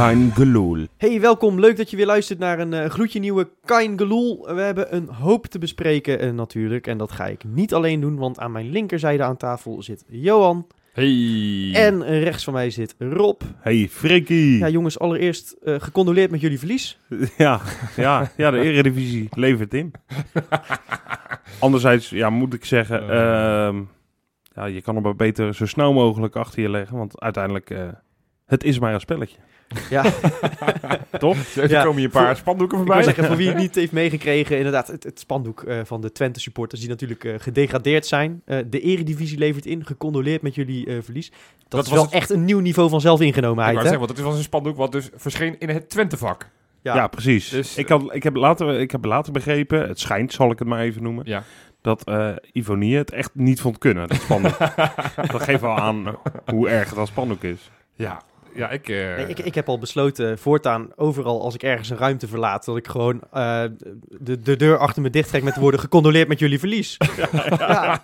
Kein Geloel. Hey, welkom. Leuk dat je weer luistert naar een eh, gloedje nieuwe Kain Geloel. We hebben een hoop te bespreken eh, natuurlijk. En dat ga ik niet alleen doen, want aan mijn linkerzijde aan tafel zit Johan. Hey. En rechts van mij zit Rob. Hey, Frikkie. Ja, jongens, allereerst eh, gecondoleerd met jullie verlies. Ja, ja, ja, de Eredivisie levert in. Anderzijds, ja, moet ik zeggen, Eh. ehm, ja, je kan hem maar beter zo snel mogelijk achter je leggen, want uiteindelijk, eh, het is maar een spelletje. Ja, Toch? Er Ja, komen hier een paar voor- spandoeken ik wil voorbij. zeggen, voor wie het niet heeft meegekregen, inderdaad, het, het spandoek eh, van de Twente supporters die natuurlijk eh, gedegradeerd zijn. Eh, de Eredivisie levert in, gecondoleerd met jullie eh, verlies. Dat, Dat is was wel het- echt een nieuw niveau van Ik zelfingenomenheid. wou hè? zeggen, want het was een spandoek wat dus verscheen in het Twentevak. Ja, precies. Dus, ik, had, ik, heb later, ik heb later begrepen, het schijnt, zal ik het maar even noemen, Ja. dat eh Ivonie het echt niet vond kunnen, dat spandoek. dat geeft wel aan hoe erg het als spandoek is. Ja, ja ik... eh, Nee, ik, ik heb al besloten, voortaan overal als ik ergens een ruimte verlaat, dat ik gewoon eh, de, de deur achter me dicht trek met de woorden gecondoleerd met jullie verlies. Ja.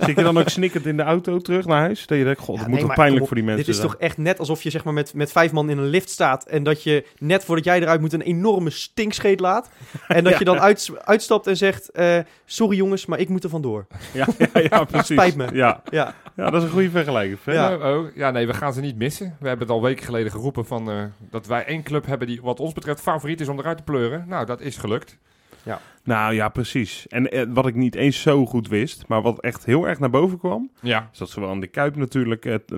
Zit je dan ook snikkend in de auto terug naar huis? Dat je denkt, god, Ja, dat nee, moet toch pijnlijk op, voor die mensen Dit is zijn? toch echt net alsof je zeg maar, met, met vijf man in een lift staat en dat je net voordat jij eruit moet een enorme stinkscheet laat. En dat Ja. je dan uit, uitstapt en zegt, eh, sorry jongens, maar ik moet er vandoor. Ja, ja, ja, precies. Spijt me. Ja, Ja, ja, dat is een goede vergelijking. Ja. oh, ja, nee, we gaan ze niet missen. We hebben het al weken geleden geroepen van, eh, dat wij één club hebben die wat ons betreft favoriet is om eruit te pleuren. Nou, dat is gelukt. Nou ja, precies. En eh, wat ik niet eens zo goed wist, maar wat echt heel erg naar boven kwam, Ja. is dat zowel aan de Kuip natuurlijk, eh, t-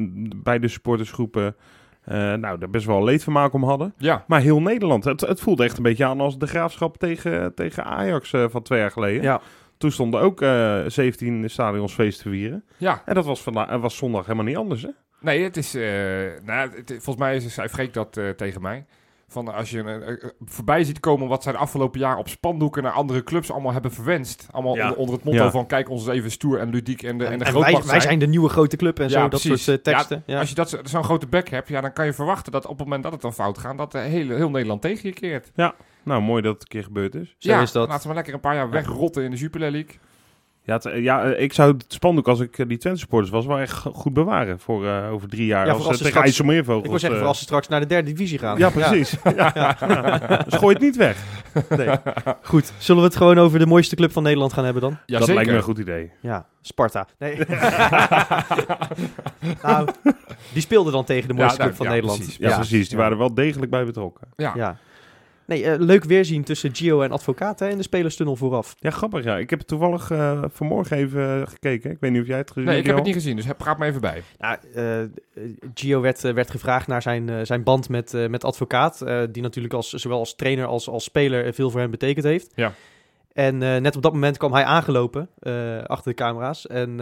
beide supportersgroepen, eh, nou, daar best wel leedvermaak om hadden. Ja. Maar heel Nederland, het, het voelde echt een beetje aan als de graafschap tegen, tegen Ajax van twee jaar geleden. ja. Toen stonden ook eh 17 stadions feest te vieren. Ja. En dat was, vanda- eh, was zondag helemaal niet anders, hè? Nee, het is. eh, nou, het, volgens mij is, zei Freek dat eh, tegen mij. Van als je eh, voorbij ziet komen wat zij de afgelopen jaar op spandoeken naar andere clubs allemaal hebben verwenst. Allemaal Ja. onder, onder het motto Ja. van kijk ons eens even stoer en ludiek en de, en En, de en grootmacht wij, wij zijn de nieuwe grote club en Ja, zo, dat soort teksten. Ja, Als je dat, zo- zo'n grote bek hebt, ja, dan kan je verwachten dat op het moment dat het dan fout gaat, dat de hele, heel Nederland tegen je keert. Nou, mooi dat het een keer gebeurd is. Zo ja, is dat. laten we maar lekker een paar jaar wegrotten in de Jupiler League. Ja, het- ja, eh, ik zou het spandoek als ik eh, die Twente supporters was wel echt go- goed bewaren voor eh, over drie jaar. Ja, als als ze tegen straks- IJsselmeervogels. ik wil zeggen, eh, voor als ze straks naar de derde divisie gaan. Ja, precies. Ja. Ja. Dus gooi het niet weg. Nee. Goed, zullen we het gewoon over de mooiste club van Nederland gaan hebben dan? Ja, dat lijkt me een goed idee. Ja, Sparta. Nee. nou, die speelde dan tegen de mooiste Ja, club van ja, Nederland. precies. Ja, Ja. precies. Die Ja. waren wel degelijk bij betrokken. Ja. Nee, eh, leuk weerzien tussen Gio en Advocaat hè, in de spelerstunnel vooraf. Ja, grappig. Ja. Ik heb het toevallig eh, vanmorgen even eh, gekeken. Ik weet niet of jij het gezien Nee, ik heb het niet gezien, dus heb- praat me even bij. Nou, Gio werd, werd gevraagd naar zijn, zijn band met, eh, met Advocaat. eh, die natuurlijk als, zowel als trainer als als speler veel voor hem betekend heeft. Ja. En eh, net op dat moment kwam hij aangelopen eh, achter de camera's. En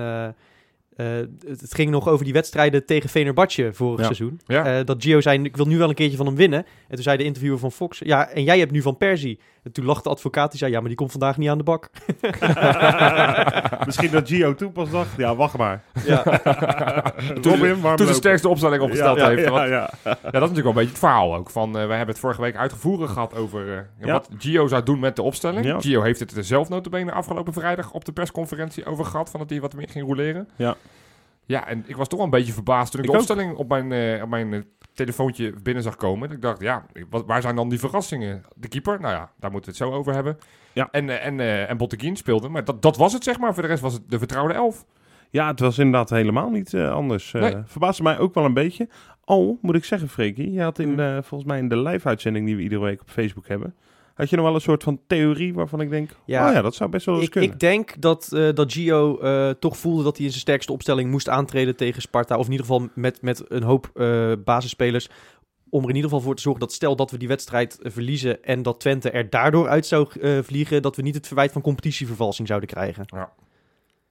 eh, het, het ging nog over die wedstrijden tegen Venerbatje vorig Ja. seizoen. Ja. Eh, dat Gio zei, ik wil nu wel een keertje van hem winnen. En toen zei de interviewer van Fox, ja, en jij hebt nu van Persie. En toen lachte de advocaat, die zei, ja, maar die komt vandaag niet aan de bak. Misschien dat Gio toen pas dacht, ja, wacht maar. ja. Robin, Toen de sterkste opstelling opgesteld ja, heeft. Ja, Want- ja, Ja, dat is natuurlijk wel een beetje het verhaal ook. Van, eh, wij hebben het vorige week uitgevoerig gehad over eh, Ja. wat Gio zou doen met de opstelling. Ja. Gio heeft het er zelf notabene afgelopen vrijdag op de persconferentie over gehad. Van dat hij wat meer ging roleren. Ja. Ja, en ik was toch wel een beetje verbaasd toen ik, Ik de ook. opstelling op mijn, eh, op mijn eh, telefoontje binnen zag komen. Ik dacht, ja, wat, waar zijn dan die verrassingen? De keeper, nou ja, daar moeten we het zo over hebben. Ja. En, eh, en, en Botteguin speelde, maar dat, dat was het zeg maar. Voor de rest was het de vertrouwde elf. Ja, het was inderdaad helemaal niet anders. Nee. Verbaasde mij ook wel een beetje. Al, moet ik zeggen, Freekie, je had in, Mm. volgens mij in de live-uitzending die we iedere week op Facebook hebben, had je nog wel een soort van theorie waarvan ik denk, Ja. oh ja, dat zou best wel eens Ik, kunnen. ik denk dat, eh, dat Gio eh, toch voelde dat hij in zijn sterkste opstelling moest aantreden tegen Sparta. Of in ieder geval met, met een hoop eh, basisspelers. Om er in ieder geval voor te zorgen dat stel dat we die wedstrijd verliezen en dat Twente er daardoor uit zou eh, vliegen, dat we niet het verwijt van competitievervalsing zouden krijgen.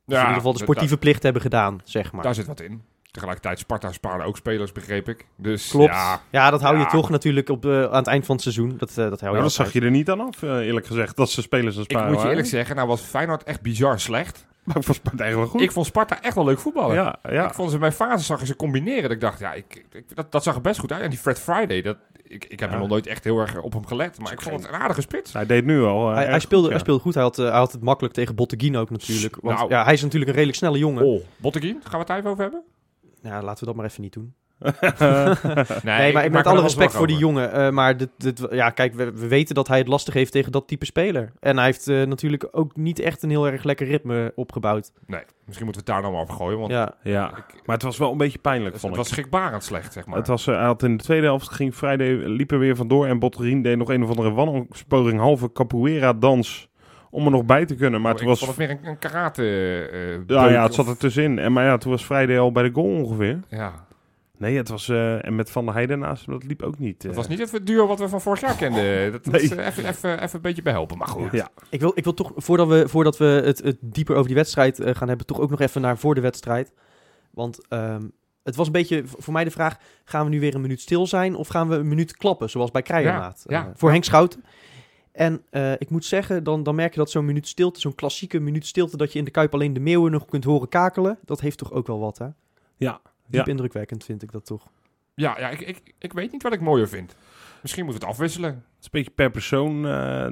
Dus in ieder geval de sportieve plicht hebben gedaan, zeg maar. Daar zit wat in. Tegelijkertijd, Sparta spaarde ook spelers, begreep ik. Dus Klopt. ja, Ja, dat hou je Ja. toch natuurlijk op, eh, aan het eind van het seizoen. Dat, eh, dat hou je Nou, dat zag je er niet aan af, eh, eerlijk gezegd, dat ze spelers als ik sparen moet je eerlijk zeggen, nou was Feyenoord echt bizar slecht. Maar ik vond het eigenlijk wel goed. Ik vond Sparta echt wel leuk voetballen. ja, ja. Ik vond ze bij fase zag je ze combineren. Dat ik dacht, ja, ik, ik- dat, dat zag er best goed uit. En die Fred Friday, dat, ik, ik heb Ja. er nog nooit echt heel erg op hem gelet. Maar ik vond het een aardige spits. Hij deed nu al. Hij, hij, speelde, goed, hij speelde goed. Hij had, hij had het makkelijk tegen Botteguin ook natuurlijk. Want Nou. ja, hij is natuurlijk een redelijk snelle jongen. Oh, Botteguin, gaan we het daar even over hebben? Ja, laten we dat maar even niet doen. Nee, maar ik met me alle respect voor die jongen. eh, maar dit, dit, ja, kijk, we, we weten dat hij het lastig heeft tegen dat type speler. En hij heeft eh, natuurlijk ook niet echt een heel erg lekker ritme opgebouwd. Nee, misschien moeten we het daar nou maar over gooien, want Ja, Ja, maar het was wel een beetje pijnlijk, het, vond het ik. was schrikbarend slecht, zeg maar. Het was, hij had in de tweede helft ging Friday liep er weer vandoor en Botterien deed nog een of andere wandelspoging, halve capoeira dans om er nog bij te kunnen. Maar ik toen was, het meer een, een karate eh ja, ja, het of- zat er tussenin. En maar ja, toen was Friday al bij de goal ongeveer. Ja, Nee, het was eh, en met Van der Heijden naast dat liep ook niet. het eh. was niet het duo wat we van vorig jaar kenden. Dat Nee. eh, even, even, even een beetje behelpen, maar goed. Ja, ik wil, ik wil toch, voordat we, voordat we het, het dieper over die wedstrijd eh, gaan hebben, toch ook nog even naar voor de wedstrijd. Want ehm, het was een beetje voor mij de vraag, gaan we nu weer een minuut stil zijn of gaan we een minuut klappen, zoals bij Krijgermaat? Ja, ja. Eh, voor Henk Schouten. En eh, ik moet zeggen, dan, dan merk je dat zo'n minuut stilte, zo'n klassieke minuut stilte, dat je in de Kuip alleen de meeuwen nog kunt horen kakelen, dat heeft toch ook wel wat, hè? ja. Diep Ja. indrukwekkend vind ik dat toch. Ja, ja ik, ik, ik weet niet wat ik mooier vind. Misschien moeten we het afwisselen. Het is een beetje per persoon, eh,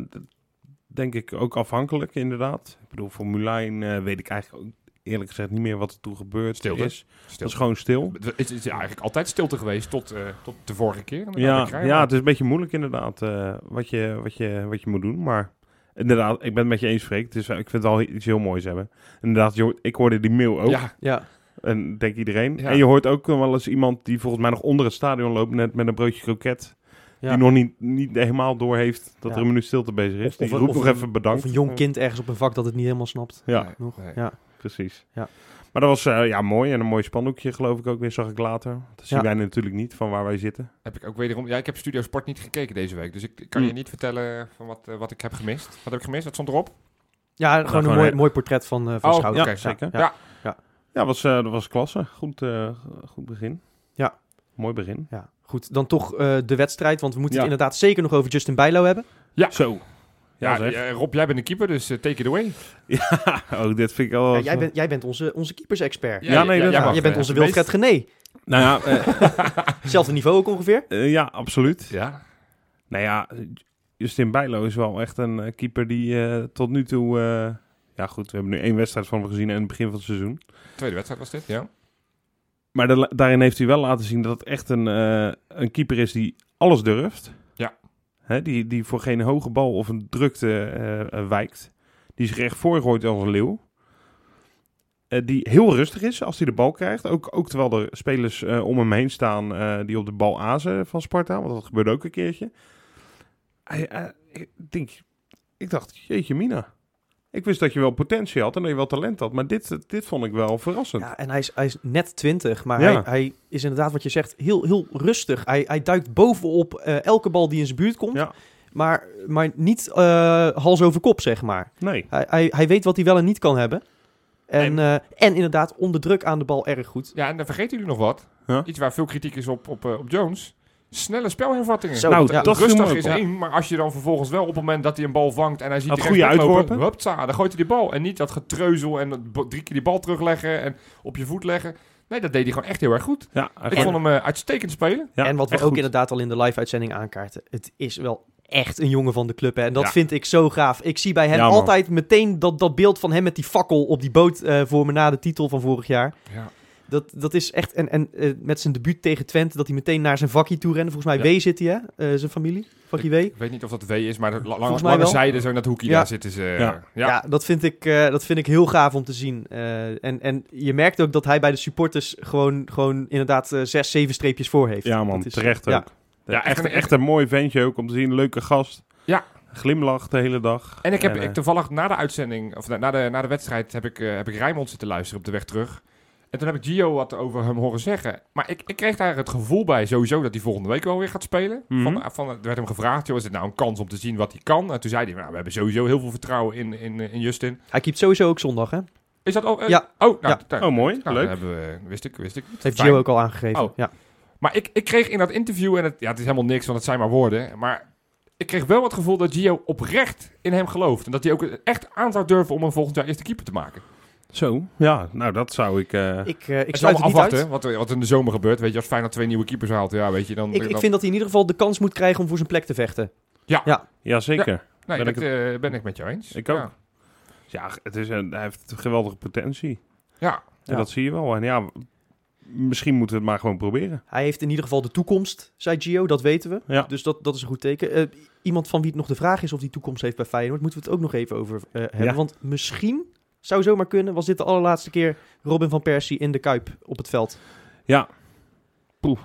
denk ik, ook afhankelijk inderdaad. Ik bedoel, voor Mulijn eh, weet ik eigenlijk ook eerlijk gezegd niet meer wat er toen gebeurd Stilte. is. Stil. Het is gewoon stil. Het is, eigenlijk altijd stilte geweest tot, eh, tot de vorige keer. Ja, Krijgen. ja, het is een beetje moeilijk inderdaad eh, wat, je, wat, je, wat je moet doen. Maar inderdaad, ik ben het met je eens, Freek. Het is, ik vind het wel iets heel moois hebben. Inderdaad, ik hoorde die mail ook. Ja, Ja, En denk iedereen. Ja. En je hoort ook wel eens iemand die volgens mij nog onder het stadion loopt, net met een broodje kroket. ja. Die nog niet, niet helemaal door heeft dat Ja. er een minuut stilte bezig is. Of- Die roept nog even bedankt. Of een jong kind ergens op een vak dat het niet helemaal snapt. Ja, Nee, Nog. nee. Ja. Precies. Ja. Maar dat was eh, ja, mooi en een mooi spandoekje geloof ik ook weer, zag ik later. Dat zien Ja. wij natuurlijk niet van waar wij zitten. Heb ik ook wederom. Ja, ik heb Studio Sport niet gekeken deze week. Dus ik, ik kan je Hmm. niet vertellen van wat, eh, wat ik heb gemist. Wat heb ik gemist? Wat stond erop? Ja, gewoon gewoon een mooi, een- mooi portret van, eh van Oh, Schouten. Ja, zeker. Ja. Ja. Ja, was, eh, dat was klasse. Goed, eh, goed begin. Ja. Mooi begin. Ja, goed. Dan toch eh, de wedstrijd, want we moeten Ja. het inderdaad zeker nog over Justin Bijlo hebben. Zo. Ja, Ja, eh, Rob, jij bent de keeper, dus eh, take it away. Ja, oh, dit vind ik al... Ja, jij, bent, jij bent onze, onze keepers-expert. Ja, nee, dat- jij Ja, mag, je bent eh, onze Wilfred Gené. Nou ja, Hetzelfde niveau ook ongeveer. ja, absoluut. Ja. Nou ja, Justin Bijlo is wel echt een keeper die eh, tot nu toe... eh, ja goed, we hebben nu één wedstrijd van hem gezien in het begin van het seizoen. Tweede wedstrijd was dit, ja. Maar da- daarin heeft hij wel laten zien dat het echt een, een keeper is die alles durft. Hè, die, die voor geen hoge bal of een drukte eh, eh, wijkt. Die zich echt voorgooit als een leeuw. Eh, die heel rustig is als hij de bal krijgt. Ook, ook terwijl er spelers om hem heen staan die op de bal azen van Sparta. Want dat gebeurde ook een keertje. Denk, ik dacht, jeetje mina. Ik wist dat je wel potentie had en dat je wel talent had. Maar dit, dit vond ik wel verrassend. Ja, en hij is, hij is net 20, maar Ja. hij, hij is inderdaad wat je zegt heel, heel rustig. Hij, hij duikt bovenop eh, elke bal die in zijn buurt komt, Ja. maar, maar niet eh, hals over kop, zeg maar. Nee. Hij, hij, hij weet wat hij wel en niet kan hebben. En, eh, en inderdaad, onder druk aan de bal erg goed. Ja, en dan vergeten jullie nog wat. Huh? Iets waar veel kritiek is op, op, eh, op Jones. Snelle spelhervattingen. Zo, Nou, ja. dat Rustig is één, maar als je dan vervolgens wel op het moment dat hij een bal vangt en hij ziet die goede uitworpen. hupsa, dan gooit hij die bal. En niet dat getreuzel en dat drie keer die bal terugleggen en op je voet leggen. Nee, dat deed hij gewoon echt heel erg goed. Ja, Ik vond hem eh, uitstekend spelen. ja, en wat we ook goed. inderdaad al in de live-uitzending aankaarten. Het is wel echt een jongen van de club. Hè? En dat Ja. vind ik zo gaaf. Ik zie bij hem Ja, altijd meteen dat, dat beeld van hem met die fakkel op die boot eh, voor me na de titel van vorig jaar. Ja. Dat, dat is echt... En, en eh, met zijn debuut tegen Twente, dat hij meteen naar zijn vakkie toe rende. Volgens mij Ja. W zit hij, hè? Eh, zijn familie. Vakkie W. Ik weet niet of dat W is, maar de la- lange, zijde, zo in dat hoekje, Ja. daar zitten ze. eh, Ja. Ja. Ja, dat, vind ik, eh, dat vind ik heel gaaf om te zien. Eh, en, en je merkt ook dat hij bij de supporters gewoon, gewoon inderdaad zes, zeven streepjes voor heeft. Ja man, Dat is- terecht ja. ook. Ja, Ja, echt echt, een- mooi ventje ook om te zien. Leuke gast. Ja. Glimlacht de hele dag. En ik heb ik toevallig na de uitzending, of na, na de, na de wedstrijd, heb ik, heb ik Rijmond zitten luisteren op de weg terug. En toen heb ik Gio wat over hem horen zeggen. Maar ik, ik kreeg daar het gevoel bij sowieso dat hij volgende week wel weer gaat spelen. Mhm. van, van, er werd hem gevraagd, joh, is het nou een kans om te zien wat hij kan? En toen zei hij, nou, we hebben sowieso heel veel vertrouwen in, in, in Justin. Hij keept sowieso ook zondag, hè? Is dat ook? eh, Ja. Oh, nou, Ja. daar- Oh, mooi. nou, Leuk. dat hebben we, wist ik, wist ik. Dat heeft Fijn. Gio ook al aangegeven. Oh. Ja. Maar ik, ik kreeg in dat interview, en het, ja, het is helemaal niks, want het zijn maar woorden. Maar ik kreeg wel het gevoel dat Gio oprecht in hem gelooft. En dat hij ook echt aan zou durven om hem volgend jaar eerste keeper te maken. Zo. Ja, nou dat zou ik... eh, Ik, eh, ik niet afwachten uit. wat, er- wat in de zomer gebeurt. Weet je, als Feyenoord twee nieuwe keepers haalt, ja, weet je, dan... Ik, ik vind dat hij in ieder geval de kans moet krijgen om voor zijn plek te vechten. ja, zeker. nee, ben dat ik eh, ben ik met jou eens. Ik ook. Ja. Ja, het is een, hij heeft geweldige potentie. Ja. En Ja. dat zie je wel. En ja, misschien moeten we het maar gewoon proberen. Hij heeft in ieder geval de toekomst, zei Gio, dat weten we. Ja. Dus dat, dat is een goed teken. Eh, iemand van wie het nog de vraag is of die toekomst heeft bij Feyenoord, moeten we het ook nog even over eh, hebben. Ja. Want misschien, zou zomaar kunnen, was dit de allerlaatste keer Robin van Persie in de Kuip op het veld. Ja. Poeh.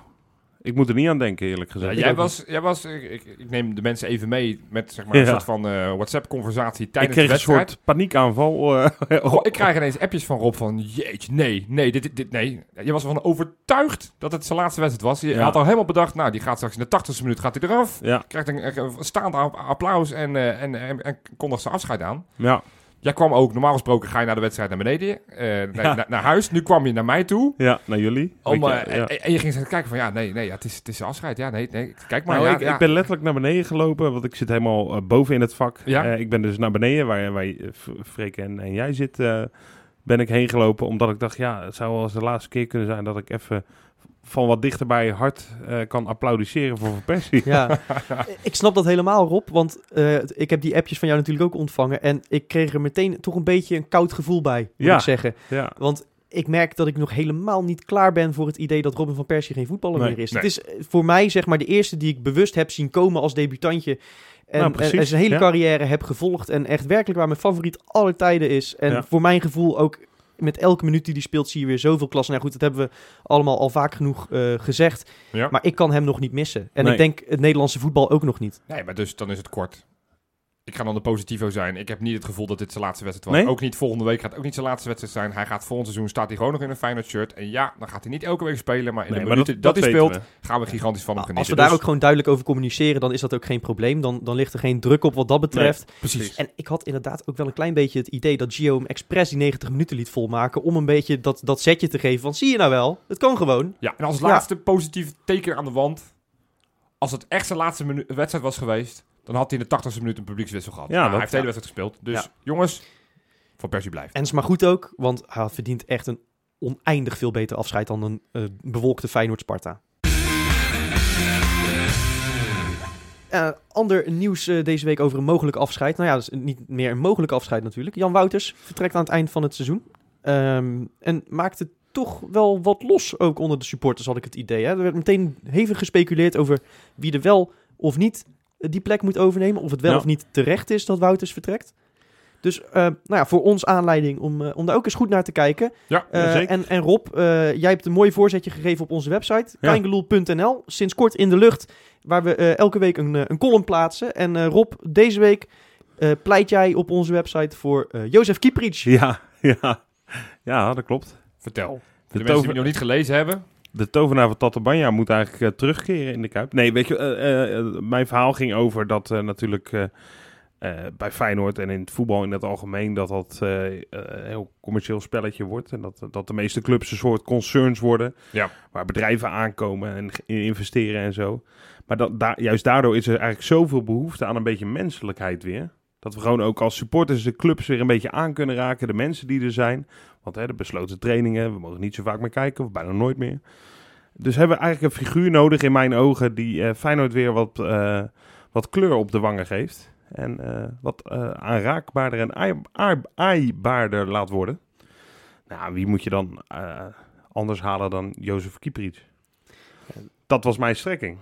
Ik moet er niet aan denken, eerlijk Ja, gezegd. jij, ook was, jij was, ik, ik, neem de mensen even mee met zeg maar, een Ja. soort van eh, WhatsApp-conversatie ik tijdens kreeg de een wedstrijd. soort paniekaanval. eh, ik krijg ineens appjes van Rob van, jeetje, nee, nee, dit, dit, dit- nee. Je was ervan overtuigd dat het zijn laatste wedstrijd was. Je Ja. had al helemaal bedacht, nou, die gaat straks in de 80ste minuut gaat hij eraf. ja, Krijgt een, een staand applaus en, eh, en, en, en kondigt zijn afscheid aan. ja, Jij kwam ook, normaal gesproken ga je naar de wedstrijd naar beneden, eh, naar, Ja. naar, naar huis. Nu kwam je naar mij toe. ja, naar jullie. Om, Weet je, eh, ja. en, en je ging zitten kijken van, ja, nee, nee, ja, het, is, het is afscheid. Ja, nee, nee, kijk maar. Nou, ja, ik, ja. ik ben letterlijk naar beneden gelopen, want ik zit helemaal eh, boven in het vak. Ja. Ik ben dus naar beneden, waar, waar Freek en, en jij zit, ben ik heen gelopen. Omdat ik dacht, ja, het zou wel eens de laatste keer kunnen zijn dat ik even van wat dichterbij hard eh, kan applaudisseren voor Van Persie. Ja, ik snap dat helemaal, Rob. Want eh, ik heb die appjes van jou natuurlijk ook ontvangen. En ik kreeg er meteen toch een beetje een koud gevoel bij, moet Ja. ik zeggen. Ja, Want ik merk dat ik nog helemaal niet klaar ben voor het idee dat Robin van Persie geen voetballer Nee, meer is. nee. Het is eh, voor mij zeg maar de eerste die ik bewust heb zien komen als debutantje. En, Nou, precies, en zijn hele ja. carrière heb gevolgd. En echt werkelijk waar mijn favoriet aller tijden is. En Ja. voor mijn gevoel ook met elke minuut die hij speelt zie je weer zoveel klasse. Nou goed, dat hebben we allemaal al vaak genoeg eh, gezegd. Ja. Maar ik kan hem nog niet missen. En Nee. ik denk het Nederlandse voetbal ook nog niet. Nee, maar dus dan is het kort. Ik ga dan de positivo zijn. Ik heb niet het gevoel dat dit zijn laatste wedstrijd was. Nee? Ook niet volgende week gaat ook niet zijn laatste wedstrijd zijn. Hij gaat volgend seizoen, staat hij gewoon nog in een Feyenoord shirt. En ja, dan gaat hij niet elke week spelen. Maar in nee, de maar minuten dat, hij speelt, we. gaan we gigantisch van hem Als genieten. we daar Dus- ook gewoon duidelijk over communiceren, dan is dat ook geen probleem. Dan, dan ligt er geen druk op wat dat betreft. Precies. En ik had inderdaad ook wel een klein beetje het idee dat Gio hem expres die 90 minuten liet volmaken. Om een beetje dat, dat setje te geven van zie je nou wel, het kan gewoon. Ja, en als Ja. laatste positief teken aan de wand. Als het echt zijn laatste wedstrijd was geweest, dan had hij in de 80ste minuut een publiekswissel gehad. Ja, Nou, hij heeft de hele wedstrijd gespeeld. Dus jongens, Van Persie blijft. En is maar goed ook, want hij verdient echt een oneindig veel beter afscheid dan een eh, bewolkte Feyenoord-Sparta. Eh, ander nieuws eh, deze week over een mogelijk afscheid. Nou ja, dat is niet meer een mogelijk afscheid natuurlijk. Jan Wouters vertrekt aan het eind van het seizoen. Ehm, en maakte toch wel wat los ook onder de supporters, had ik het idee. Hè? Er werd meteen hevig gespeculeerd over wie er wel of niet die plek moet overnemen. Of het wel Ja. of niet terecht is dat Wouters vertrekt. Dus eh, nou ja, voor ons aanleiding om, eh, om daar ook eens goed naar te kijken. Ja, Eh, zeker. en, en Rob, eh, jij hebt een mooi voorzetje gegeven op onze website, Ja. kaingeloel.nl. Sinds kort in de lucht, waar we eh, elke week een, een column plaatsen. En eh, Rob, deze week eh, pleit jij op onze website voor eh Jozef Kieprits. Ja, ja. ja, dat klopt. vertel. Voor de, De, mensen die het nog niet gelezen hebben. De tovenaar van Tatabanya moet eigenlijk eh, terugkeren in de Kuip. Nee, weet je, eh, eh, mijn verhaal ging over dat natuurlijk bij Feyenoord en in het voetbal in het algemeen... dat dat een heel commercieel spelletje wordt. En dat, dat de meeste clubs een soort concerns worden. Ja. Waar bedrijven aankomen en investeren en zo. Maar dat, daar, juist daardoor is er eigenlijk zoveel behoefte aan een beetje menselijkheid weer. Dat we gewoon ook als supporters de clubs weer een beetje aan kunnen raken. De mensen die er zijn. Want hè, de besloten trainingen, we mogen niet zo vaak meer kijken. Of bijna nooit meer. Dus hebben we eigenlijk een figuur nodig in mijn ogen. Die eh, Feyenoord weer wat, eh, wat kleur op de wangen geeft. En eh, wat aanraakbaarder en aai- aai- aaibaarder laat worden. Nou, wie moet je dan anders halen dan Jozef Kieprits? Dat was mijn strekking.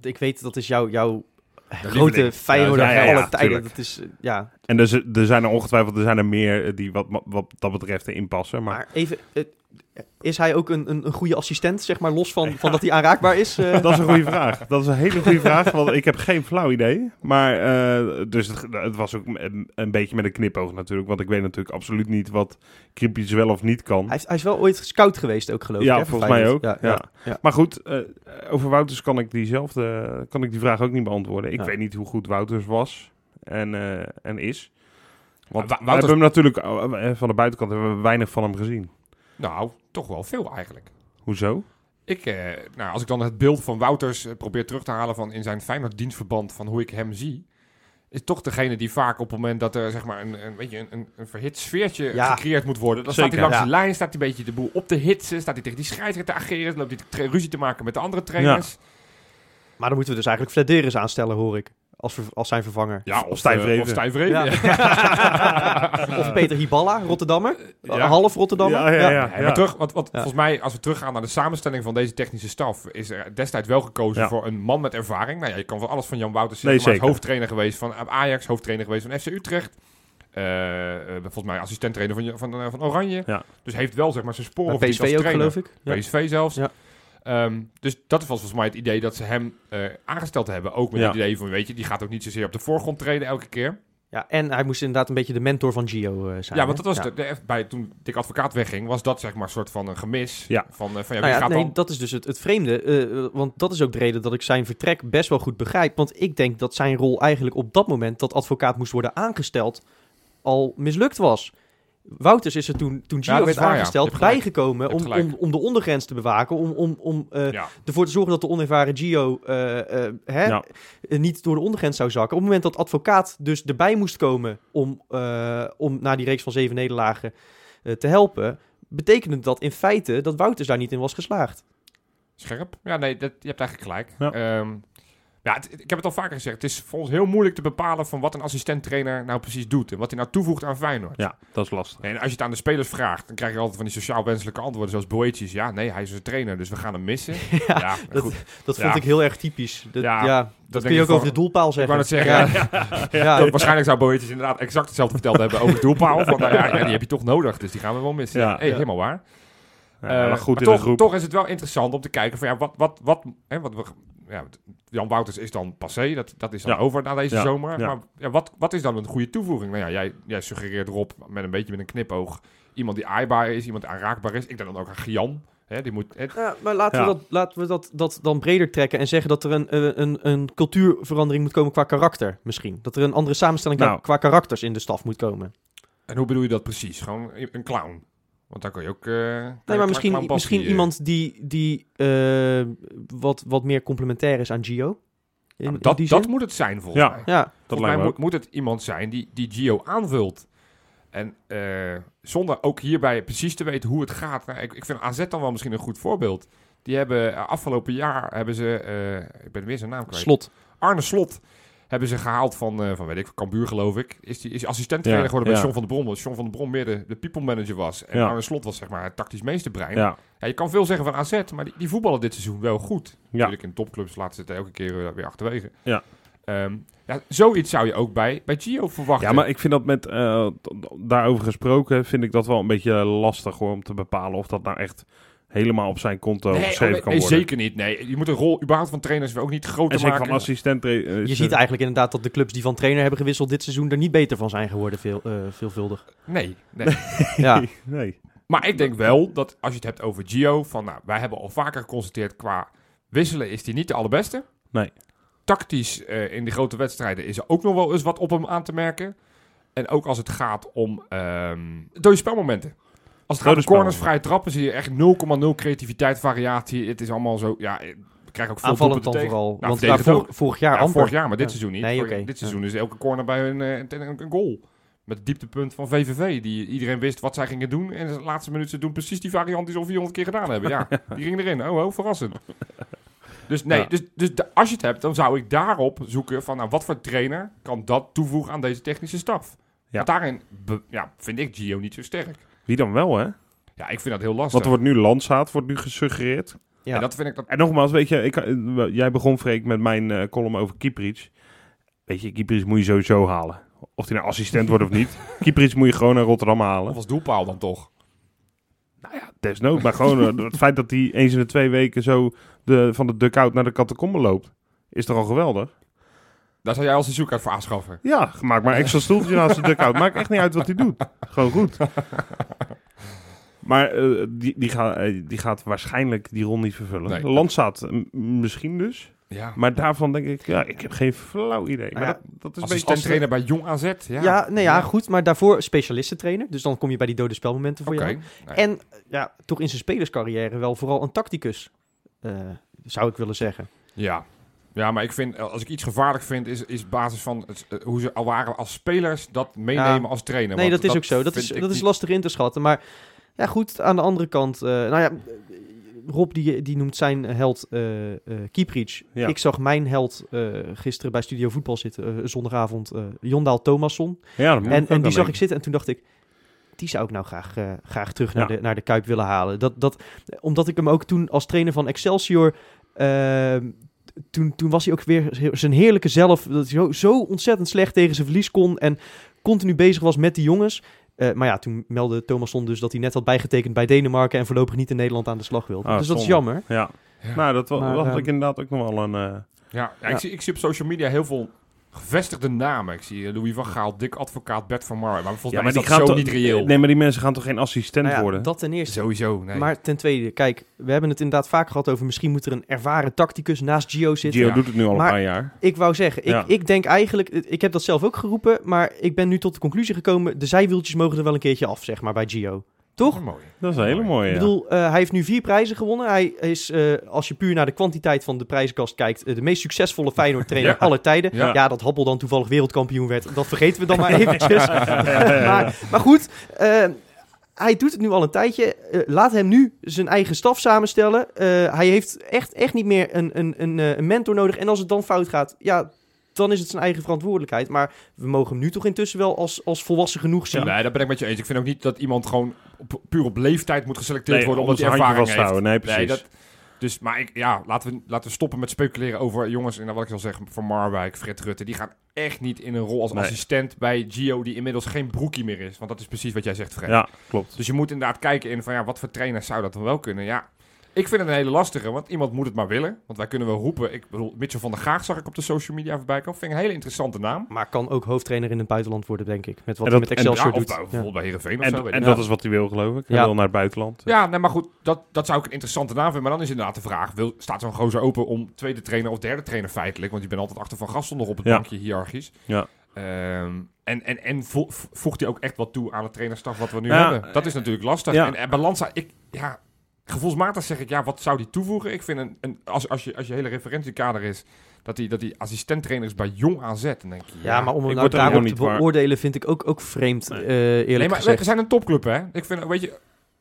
Ik weet, dat is jouw, jouw grote. Feyenoorder Ja, alle tijden. Dat is, eh, ja. En er, z- er zijn er ongetwijfeld er zijn er meer eh, die wat, wat dat betreft erin passen. Maar Maar even, is hij ook een, een, een goede assistent, zeg maar, los van, van dat hij aanraakbaar is? eh? dat is een goede vraag. Dat is een hele goede vraag, want ik heb geen flauw idee. Maar eh, dus het, het was ook een, een beetje met een knipoog natuurlijk. Want ik weet natuurlijk absoluut niet wat Kieprits wel of niet kan. hij, is, hij is wel ooit scout geweest ook, geloof ik. Ja, hè, volgens mij ook, Ja, ja. ja. Maar goed, eh, over Wouters kan ik diezelfde, kan ik die vraag ook niet beantwoorden. Ik Ja. weet niet hoe goed Wouters was en, eh, en is. Want Wa- we Wouters- hebben hem natuurlijk van de buitenkant hebben we weinig van hem gezien. Nou, toch wel veel eigenlijk. Hoezo? Ik, eh, nou, als ik dan het beeld van Wouters eh, probeer terug te halen van in zijn Feyenoord dienstverband van hoe ik hem zie, is toch degene die vaak op het moment dat er zeg maar een, een, weet je, een, een, een verhit sfeertje Ja. gecreëerd moet worden, dan Zeker, staat hij langs ja. de lijn, staat hij een beetje de boel op te hitsen, staat hij tegen die scheidsrechter te ageren, dan loopt hij te- ruzie te maken met de andere trainers. Maar dan moeten we dus eigenlijk Flederis aanstellen, hoor ik. Als, als zijn vervanger. Ja, Of Stijn eh, Vreven. Of Stijn Vreven, Ja. Of Peter Hiballa, Rotterdammer. Ja. Half Rotterdammer. Ja, ja, ja. Ja, maar terug, wat, wat, Ja. volgens mij, als we teruggaan naar de samenstelling van deze technische staf, is er destijds wel gekozen Ja. voor een man met ervaring. Nou ja, je kan van alles van Jan Wouters zeggen, Nee, maar hij is zeker. hoofdtrainer geweest van Ajax, hoofdtrainer geweest van FC Utrecht. Eh, eh, volgens mij assistenttrainer van, van, eh, van Oranje. Ja. Dus heeft wel zeg maar zijn sporen Bij PSV ook, trainer. geloof ik. Ja. PSV zelfs. Ja. Ehm, dus dat was volgens mij het idee dat ze hem eh, aangesteld hebben. Ook met Ja. het idee van, weet je, die gaat ook niet zozeer op de voorgrond treden elke keer. Ja, en hij moest inderdaad een beetje de mentor van Gio eh, zijn. Ja, want dat was de, de- bij, toen Dick Advocaat wegging, was dat zeg maar een soort van een gemis. Ja. Van, eh, van ja, wie Nou ja, gaat nee, dan... dat is dus het, het vreemde. eh, want dat is ook de reden dat ik zijn vertrek best wel goed begrijp. Want ik denk dat zijn rol eigenlijk op dat moment dat advocaat moest worden aangesteld al mislukt was. Wouters is er toen, toen Gio werd waar, ja. Je aangesteld bijgekomen om, om, om de ondergrens te bewaken. Om, om, om eh, ja. ervoor te zorgen dat de onervaren Gio eh, eh, hè, Ja. niet door de ondergrens zou zakken. Op het moment dat advocaat dus erbij moest komen om, eh, om na die reeks van zeven nederlagen eh, te helpen, betekende dat in feite dat Wouters daar niet in was geslaagd. Scherp. Ja, nee, dat, je hebt eigenlijk gelijk. Ja. Ja, het- ik heb het al vaker gezegd. Het is voor ons heel moeilijk te bepalen van wat een assistent-trainer nou precies doet. En wat hij nou toevoegt aan Feyenoord. Ja, dat is lastig. En als je het aan de spelers vraagt, dan krijg je altijd van die sociaal wenselijke antwoorden. Zoals Boetjes. Ja, nee, hij is een trainer, dus we gaan hem missen. ja, dat- goed. Dat Ja. vond ik heel erg typisch. Dat, Ja, ja, dat kun je ik ook over de doelpaal Ik zeggen. wou net zeggen, Ja, waarschijnlijk zou Boetjes inderdaad exact hetzelfde verteld hebben over de doelpaal. Van, nou ja, die heb je toch nodig, dus die gaan we wel missen. Ja. Hey. Helemaal waar. Ja, Eh, maar goed maar in toch, de groep. toch is het wel interessant om te kijken van ja, wat, wat, wat, hè, wat we, ja, Jan Wouters is dan passé, dat, dat is dan Ja. over na deze Ja. zomer. Ja. Maar ja, wat, wat is dan een goede toevoeging? Nou ja, jij, jij suggereert erop met een beetje met een knipoog iemand die aaibaar is, iemand die aanraakbaar is. Ik denk dan ook aan Gian. Hè, die moet, hè, Ja, maar laten Ja. we, dat, laten we dat, dat dan breder trekken en zeggen dat er een, eh, een, een cultuurverandering moet komen qua karakter misschien. Dat er een andere samenstelling Nou. qua karakters in de staf moet komen. en hoe bedoel je dat precies? Gewoon een clown. Want dan kan je ook. eh, kan Nee, maar misschien, misschien eh, iemand die, die eh, wat, wat meer complementair is aan Gio. In, ja, maar in dat, die dat moet het zijn volgens Ja. mij. Ja, Dat Volgens mij lijkt me moet, moet het iemand zijn die, die Gio aanvult. En eh, zonder ook hierbij precies te weten hoe het gaat. Nou, ik, ik vind AZ dan wel misschien een goed voorbeeld. Die hebben afgelopen jaar hebben ze, eh, ik ben weer zijn naam kwijt. slot. Arne Slot hebben ze gehaald van, eh, van weet ik, van Cambuur geloof ik. Is die is assistent trainer Ja, geworden bij. John van der Brom. Dat John van der Brom meer de, de people manager was. En Ja. Arne Slot was zeg maar het tactisch meesterbrein. Ja. Ja, je kan veel zeggen van AZ, maar die, die voetballen dit seizoen wel goed. ja. Natuurlijk in topclubs laten ze het elke keer eh, weer achterwege. Ja. Ehm, ja, zoiets zou je ook bij, bij Gio verwachten. ja, maar ik vind dat met, eh, daarover gesproken, vind ik dat wel een beetje lastig hoor, om te bepalen of dat nou echt helemaal op zijn konto nee, geschreven oh, nee, kan nee, worden. zeker niet. Nee, je moet een rol überhaupt van trainers ook niet En groter zeker maken. van assistent. eh, Je ziet eh, eigenlijk inderdaad dat de clubs die van trainer hebben gewisseld dit seizoen er niet beter van zijn geworden, veel, eh, veelvuldig. Nee, nee. Ja, nee. maar ik denk wel dat als je het hebt over Gio, van nou, wij hebben al vaker geconstateerd qua wisselen is hij niet de allerbeste. Nee. Tactisch eh, in die grote wedstrijden is er ook nog wel eens wat op hem aan te merken. En ook als het gaat om ehm dode spelmomenten. Als het gaat om corners, vrije trappen, zie je echt 0,0 creativiteit, variatie. Het is allemaal zo, ja, we krijgen ook veel aanvallend dan vooral. Nou, Want vor- vorig jaar Ja, vorig jaar, maar dit Ja. seizoen niet. Nee, Vorig- oké. Dit seizoen is elke corner bij een, eh, een, een- een goal. Met het dieptepunt van VVV. Die iedereen wist wat zij gingen doen. En de laatste minuut ze doen precies die variant die ze al 400 keer gedaan hebben. Ja, die ging erin. Oh, oh verrassend. Dus nee, Ja. dus, dus de- als je het hebt, dan zou ik daarop zoeken van... Nou, wat voor trainer kan dat toevoegen aan deze technische staf? Ja. Want daarin be- ja, vind ik Gio niet zo sterk. Wie dan wel, hè? Ja, ik vind dat heel lastig. Want er wordt nu landzaat, wordt nu gesuggereerd. Ja. En dat vind ik... Dat, En nogmaals, weet je, ik, eh, jij begon Freek met mijn eh, column over Kieprits. Weet je, Kieprits moet je sowieso halen. Of hij nou assistent wordt of niet. Kieprits moet je gewoon naar Rotterdam halen. of als doelpaal dan toch? Desnood, maar gewoon eh, het feit dat hij eens in de twee weken zo de, van de duck-out naar de catacombe loopt. Is toch al geweldig? Daar zou jij als een zoekkaart voor aanschaffen. Ja, maak maar extra stoeltje naast de duck-out. Maakt echt niet uit wat hij doet. Gewoon goed. Maar eh, die, die, gaat, eh, die gaat waarschijnlijk die rol niet vervullen. Nee. Misschien dus. Ja. Maar daarvan denk ik, ja, ik heb geen flauw idee. Maar Ja, dat, dat is een beetje trainer bij Jong AZ. Ja, Ja, nee, ja, goed. Maar daarvoor specialistentrainer. Dus dan kom je bij die dode spelmomenten voor jou. Nee. En ja, toch in zijn spelerscarrière wel vooral een tacticus. eh, zou ik willen zeggen. Ja. Ja, maar ik vind, eh, als ik iets gevaarlijk vind, is, is basis van het, eh, hoe ze al waren als spelers dat meenemen Ja. als trainer. Nee, dat is ook zo. Dat is, dat is lastig in te schatten. Maar ja, goed, aan de andere kant. eh, nou ja, Rob die, die noemt zijn held eh eh Kieprich. Ja. Ik zag mijn held eh, gisteren bij Studio Voetbal zitten, zondagavond, eh Jondaal Thomasson. Ja, dat moet ik En, en die zag ik zitten en toen dacht ik, die zou ik nou graag, graag terug naar, Ja. de, naar de Kuip willen halen. Dat, dat, omdat ik hem ook toen als trainer van Excelsior... ehm, toen, toen was hij ook weer zijn heerlijke zelf. Dat hij zo, zo ontzettend slecht tegen zijn verlies kon. En continu bezig was met die jongens. Eh, maar ja, toen meldde Thomasson dus dat hij net had bijgetekend bij Denemarken. En voorlopig niet in Nederland aan de slag wilde. Ah, dus dat is jammer. Ja. Ja. Nou, dat Maar, was ehm, ik inderdaad ook nog wel een... eh, Ja, ja, Ik, zie, ik zie op social media heel veel gevestigde namen. Ik zie eh, Louis van Gaal, Dick Advocaat, Bert van Marwijk. Maar volgens ja, mij maar is die dat gaan zo toch- niet reëel. Nee, maar die mensen gaan toch geen assistent Nou ja, worden? dat ten eerste. Sowieso, nee. Maar ten tweede, kijk, we hebben het inderdaad vaak gehad over... misschien moet er een ervaren tacticus naast Gio zitten. Gio Ja. doet het nu al Maar- een paar jaar. Ik wou zeggen, ik, Ja. ik denk eigenlijk, ik heb dat zelf ook geroepen, maar ik ben nu tot de conclusie gekomen, de zijwieltjes mogen er wel een keertje af, zeg maar, bij Gio. Toch? Dat is mooi. Dat is een hele mooie, Ik bedoel, eh, hij heeft nu vier prijzen gewonnen. Hij is, eh, als je puur naar de kwantiteit van de prijzenkast kijkt, eh, de meest succesvolle Feyenoord-trainer Ja. aller tijden. Ja. Ja. dat Happel dan toevallig wereldkampioen werd, dat vergeten we dan maar eventjes. maar, maar goed, eh, hij doet het nu al een tijdje. Laat hem nu zijn eigen staf samenstellen. Eh, hij heeft echt, echt niet meer een, een, een, eh, een mentor nodig. En als het dan fout gaat, ja, dan is het zijn eigen verantwoordelijkheid. Maar we mogen hem nu toch intussen wel als, als volwassen genoeg zien. Nee, dat ben ik met je eens. Ik vind ook niet dat iemand gewoon op, puur op leeftijd moet geselecteerd Nee, worden omdat hij ervaring heeft. Nee, precies. dat, dus, maar ik, ja, laten we, laten we stoppen met speculeren over jongens, en wat ik al zeg, van Marwijk, Fred Rutte. Die gaan echt niet in een rol als Nee. assistent bij Gio, die inmiddels geen broekie meer is. Want dat is precies wat jij zegt, Fred. Ja, klopt. Dus je moet inderdaad kijken in van ja, wat voor trainers zou dat dan wel kunnen. Ja, ik vind het een hele lastige, want iemand moet het maar willen. Want wij kunnen wel roepen. Ik bedoel, Mitchell van der Gaag zag ik op de social media voorbij komen. Vind ik een hele interessante naam. Maar kan ook hoofdtrainer in het buitenland worden, denk ik. Met wat En hij met en- Excelsior Ja, of doet. bij- Ja. bijvoorbeeld bij Heerenveen of zo. En, weet en dat is wat hij wil, geloof ik. Hij Ja. wil naar het buitenland. Ja, nee, maar goed, dat, dat zou ik een interessante naam vinden. Maar dan is inderdaad de vraag, wil, staat zo'n gozer open om tweede trainer of derde trainer feitelijk? Want je bent altijd achter Van Gastel nog op het Ja. bankje, hiërarchisch. Ja. Ehm, en en, en vo- voegt hij ook echt wat toe aan het trainerstaf wat we nu Ja. hebben? Dat is natuurlijk lastig. Ja. En, en Balanza, ik, ja, gevoelsmatig zeg ik, ja, wat zou die toevoegen? Ik vind, een, een, als, als, je, als je hele referentiekader is, dat die, dat die assistenttrainer is bij Jong AZ, dan denk je, Ja, maar om hem nou daarop te beoordelen vind ik ook, ook vreemd, Nee. eh, eerlijk Nee, maar we gezegd. zijn een topclub, hè? Ik vind, weet je,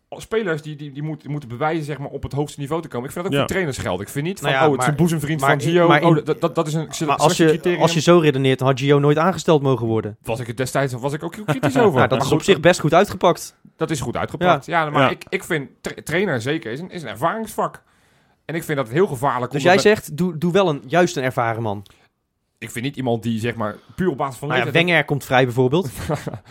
spelers die, die, die moeten, moeten bewijzen zeg maar, op het hoogste niveau te komen. Ik vind dat ook Ja. voor trainers geldt. Ik vind niet van, Nou ja, oh, het is een boezemvriend maar van Gio. maar in- oh, dat, dat, dat is een Maar als je, als je zo redeneert, dan had Gio nooit aangesteld mogen worden. Was ik het destijds was ik ook heel kritisch over. Nou, dat Maar is op zich best goed uitgepakt. Dat is goed uitgepakt. Ja, maar Ja. Ik, ik vind tra- trainer zeker is een, is een ervaringsvak. En ik vind dat het heel gevaarlijk Dus jij zegt, doe, doe wel een, juist een ervaren man. Ik vind niet iemand die zeg maar puur op basis van Nou ja, leeftijd- Wenger komt vrij bijvoorbeeld.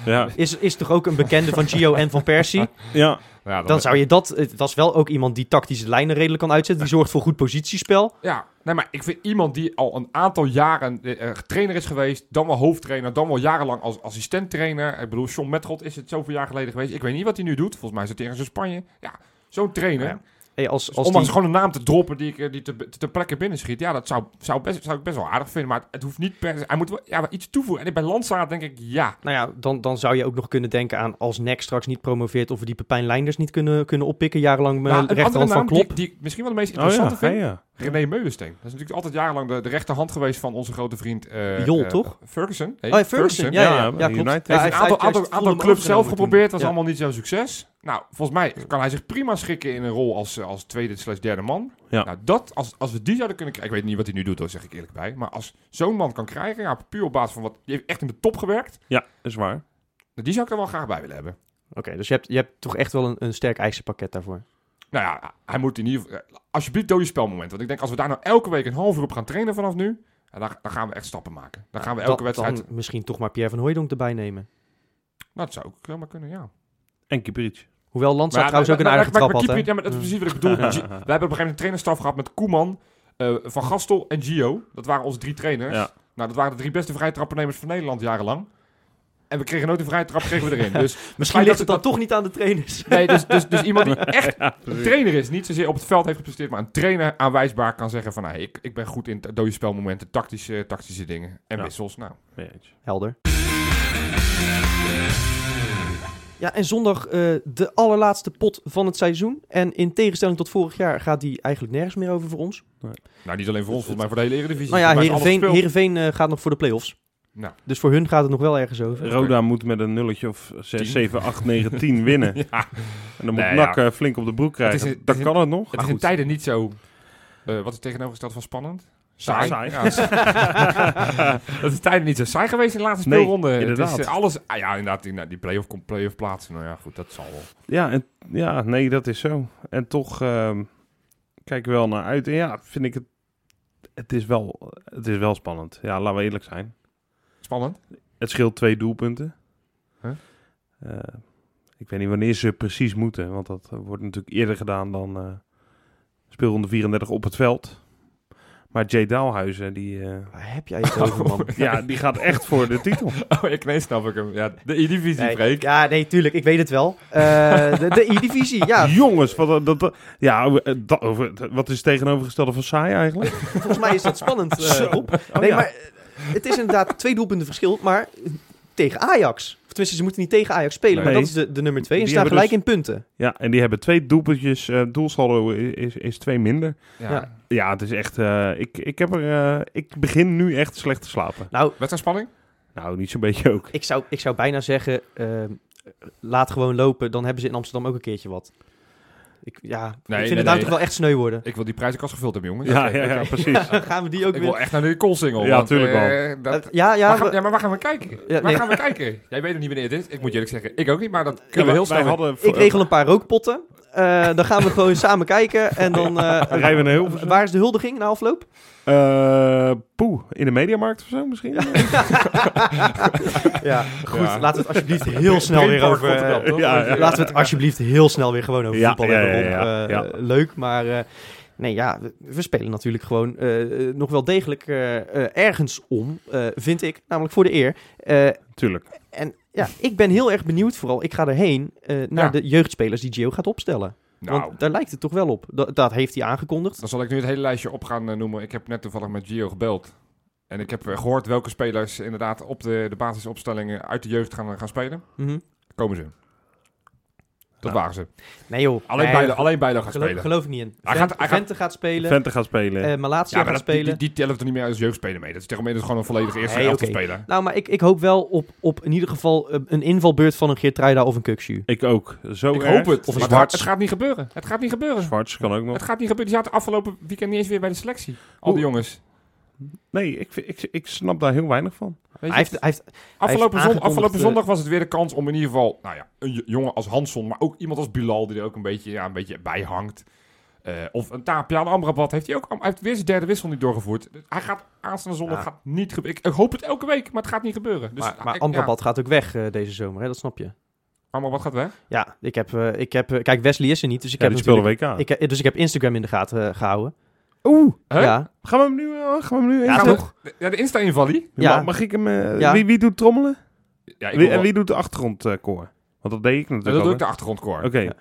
Ja, Is, is toch ook een bekende van Gio en van Persie? ja. Ja, Dan zou je dat... Dat is wel ook iemand die tactische lijnen redelijk kan uitzetten. Die zorgt voor goed positiespel. Ja, nee, maar ik vind iemand die al een aantal jaren eh, eh, trainer is geweest, dan wel hoofdtrainer, dan wel jarenlang als assistent-trainer. Ik bedoel, John Metgold is het zoveel jaar geleden geweest. Ik weet niet wat hij nu doet. Volgens mij zit hij ergens in Spanje. Ja, zo'n trainer. Ja, Hey, als, Dus als die- gewoon een naam te droppen die, ik, eh, die te, te plekke binnenschiet. Ja, dat zou, zou, best, zou ik best wel aardig vinden. Maar het hoeft niet per se. Hij moet wel ja, iets toevoegen. En bij Landsaat denk ik ja. Nou ja, dan, dan zou je ook nog kunnen denken aan als NEC straks niet promoveert... of we die Pepijn Leinders niet kunnen, kunnen oppikken. Jarenlang Nou, met de rechterhand van die, Klop. die ik misschien wel de meest Oh ja, interessante ja, vind. ja. René Meulensteen. Dat is natuurlijk altijd jarenlang de, de rechterhand geweest van onze grote vriend... eh, Jol, eh, toch? Ferguson. Oh ja, Ferguson. Ja, ja, ja, Ja, klopt. Heeft een aantal, aantal, aantal clubs zelf geprobeerd, was allemaal niet zo'n succes. Nou, volgens mij kan hij zich prima schikken in een rol als, eh, als tweede slash derde man. Ja. Nou, dat, als, als we die zouden kunnen krijgen, ik weet niet wat hij nu doet, daar zeg ik eerlijk bij. Maar als zo'n man kan krijgen, ja, puur op basis van wat, die heeft echt in de top gewerkt. Ja, dat is waar. nou, Die zou ik er wel graag bij willen hebben. Oké, dus je hebt, je hebt toch echt wel een, een sterk eisenpakket daarvoor. Nou ja, hij moet in ieder geval, alsjeblieft dode spelmoment. Want ik denk, als we daar nou elke week een half uur op gaan trainen vanaf nu, dan, dan gaan we echt stappen maken. Dan gaan we elke Dan- wedstrijd, Dan misschien toch maar Pierre van Hooijdonk erbij nemen. nou, dat zou ook helemaal kunnen, ja. En Kieprits. Hoewel Landstad trouwens ook een aardige trap maar had, Ja, maar dat is precies wat ik bedoel. We hebben op een gegeven moment een trainerstaf gehad met Koeman, eh, Van Gastel en Gio. Dat waren onze drie trainers. Ja. Nou, dat waren de drie beste vrijtrappennemers van Nederland jarenlang. En we kregen nooit een vrije trap, kregen we erin. Dus Misschien ligt het dan toch niet aan de trainers. Nee, dus, dus, dus iemand die echt een trainer is, niet zozeer op het veld heeft gepresteerd, maar een trainer aanwijsbaar kan zeggen van, nou, ik, ik ben goed in dode spelmomenten, tactische, tactische dingen en Ja. wissels. Nou. Helder. Ja, en zondag eh, de allerlaatste pot van het seizoen. En in tegenstelling tot vorig jaar gaat die eigenlijk nergens meer over voor ons. nou, niet alleen voor ons, volgens mij voor de hele Eredivisie. Nou ja, Heerenveen. Heerenveen eh, gaat nog voor de play-offs. Nou, Dus voor hun gaat het nog wel ergens over. Roda moet met een nulletje of 6, Tien. 7, 8, 9, 10 winnen. ja, En dan moet Nee, NAC ja. eh, flink op de broek krijgen. Het een- dan het kan het nog. het is in tijden niet zo... eh, wat is tegenovergesteld van spannend? Saai. Saai. Ja, het is tijden niet zo saai geweest in de laatste Nee, speelronde. Het inderdaad. is, eh, alles, ah, ja, inderdaad, die, nou, die play-off, komt play-off plaatsen. Nou ja, goed, dat zal wel. Ja, en, ja, nee, dat is zo. En toch ehm kijk ik wel naar uit. En ja, vind ik het... Het is, wel, het is wel spannend. Ja, laten we eerlijk zijn. Spannend. Het scheelt twee doelpunten. Huh? Eh, ik weet niet wanneer ze precies moeten. Want dat wordt natuurlijk eerder gedaan dan eh speelronde 34 op het veld. Maar Jay Daalhuizen, die, eh, Waar heb jij het over, man? ja, die gaat echt voor de titel. Oh, ik nee, snap ik hem. Ja, de E-divisie, Nee, Freek. ja, nee, tuurlijk. Ik weet het wel. Eh, de de E-divisie, ja. Jongens, wat, dat, dat, ja, eh, dat, wat is het tegenovergestelde van saai eigenlijk? Volgens mij is dat spannend, Zo. Rob. Oh, nee, ja. maar het is inderdaad twee doelpunten verschil, maar tegen Ajax. Of tenminste, ze moeten niet tegen Ajax spelen, maar dat is de, de nummer twee. En Die ze staan hebben gelijk dus- in punten. Ja, en die hebben twee doelpuntjes. eh doelsaldo is, is, is twee minder. Ja. Ja. Ja, het is echt... eh, ik, ik, heb er, eh, ik begin nu echt slecht te slapen. Nou, Wedstrijdspanning? Nou, niet zo'n beetje ook. ik zou, ik zou bijna zeggen, eh, laat gewoon lopen. Dan hebben ze in Amsterdam ook een keertje wat. Ik, ja, ik nee, vind het nou nee. toch wel echt sneu worden. Ik wil die prijzenkast gevuld hebben, jongens. Ja, ja, ja, precies. Gaan we die ook Ik weer... wil echt naar de Koolsingel. Ja, want, tuurlijk wel. eh, dat, ja, ja, gaan- we- ja, maar waar gaan we kijken? Ja, waar gaan we kijken? Jij weet nog niet wanneer dit is. Ik moet je eerlijk zeggen, ik ook niet, maar dat kunnen Ja, we heel wij snel... hadden ik regel een paar rookpotten. Eh, dan gaan we gewoon samen kijken. En dan... eh, rijden we naar Hilversum. Waar is de huldiging na afloop? Eh, poeh, in de mediamarkt of zo misschien? ja, goed. Ja. Laten we het alsjeblieft heel snel weer over... Ja, ja. Laten we het alsjeblieft heel snel weer gewoon over Ja, voetbal ja, hebben. ja, Rob. ja, Eh, ja. Leuk, maar... eh, nee, ja, we, spelen natuurlijk gewoon nog wel degelijk ergens om, eh, vind ik. Namelijk voor de eer. Eh, Tuurlijk. en ja, ik ben heel erg benieuwd vooral. Ik ga erheen eh, naar Ja. de jeugdspelers die Gio gaat opstellen. Nou, Want daar lijkt het toch wel op. Dat, dat heeft hij aangekondigd. dan zal ik nu het hele lijstje op gaan eh, noemen. Ik heb net toevallig met Gio gebeld. En ik heb eh, gehoord welke spelers inderdaad op de, de basisopstellingen uit de jeugd gaan, gaan spelen. Mhm. Komen ze. Dat Nou. waren ze. Nee joh. Alleen, Nee, beide, alleen gaan geloof, spelen. geloof ik niet in. Hij Vent- gaat- hij gaat- Vente gaat spelen. Vente gaat spelen. eh Malatia Ja, maar gaat dat, die, spelen. die, die tellen er niet meer als jeugdspelen mee. Dat is tegen mij dus gewoon een volledige eerste Nee, elftal oké. speler. Nou, maar ik, ik hoop wel op, op in ieder geval eh, een invalbeurt van een Geertruida of een Kukshu. ik ook. Zo Ik erg. hoop het. Of een Zwarts. het gaat niet gebeuren. Het gaat niet gebeuren. Zwarts kan ook nog. Het gaat niet gebeuren. Die zaten afgelopen weekend niet eens weer bij de selectie. Al die jongens. Nee, ik, ik, ik snap daar heel weinig van. Hij heeft, hij heeft, afgelopen, heeft zon- aangekondigd, afgelopen eh, zondag was het weer de kans om in ieder geval... Nou ja, een jongen als Hansson, maar ook iemand als Bilal... die er ook een beetje, ja, een beetje bij hangt. Eh, of een Tapia Amrabat heeft hij ook... Hij heeft weer zijn derde wissel niet doorgevoerd. Dus Hij gaat aanstaande zondag Ja. gaat niet gebeuren. Ik, ik hoop het elke week, maar het gaat niet gebeuren. Dus, maar maar ik- Amrabat gaat ook weg eh, deze zomer, hè? dat snap je. Amrabat gaat weg. Ja, ik heb, eh, ik heb kijk, Wesley is er niet, dus ik Ja, heb die speelde natuurlijk- WK. ik, dus ik heb Instagram in de gaten eh, gehouden. Oeh, Huh? Ja, gaan we hem nu, eh, gaan we hem nu Ja, even- toch? De- Ja, de Insta-invallie. Ja. Ma- Mag ik hem... eh, Ja. wie, wie doet trommelen? Ja, ik Wie, en wie doet de achtergrondkoor? Want dat deed ik Ja, natuurlijk dat doe ik de achtergrondkoor. Oké. Ja.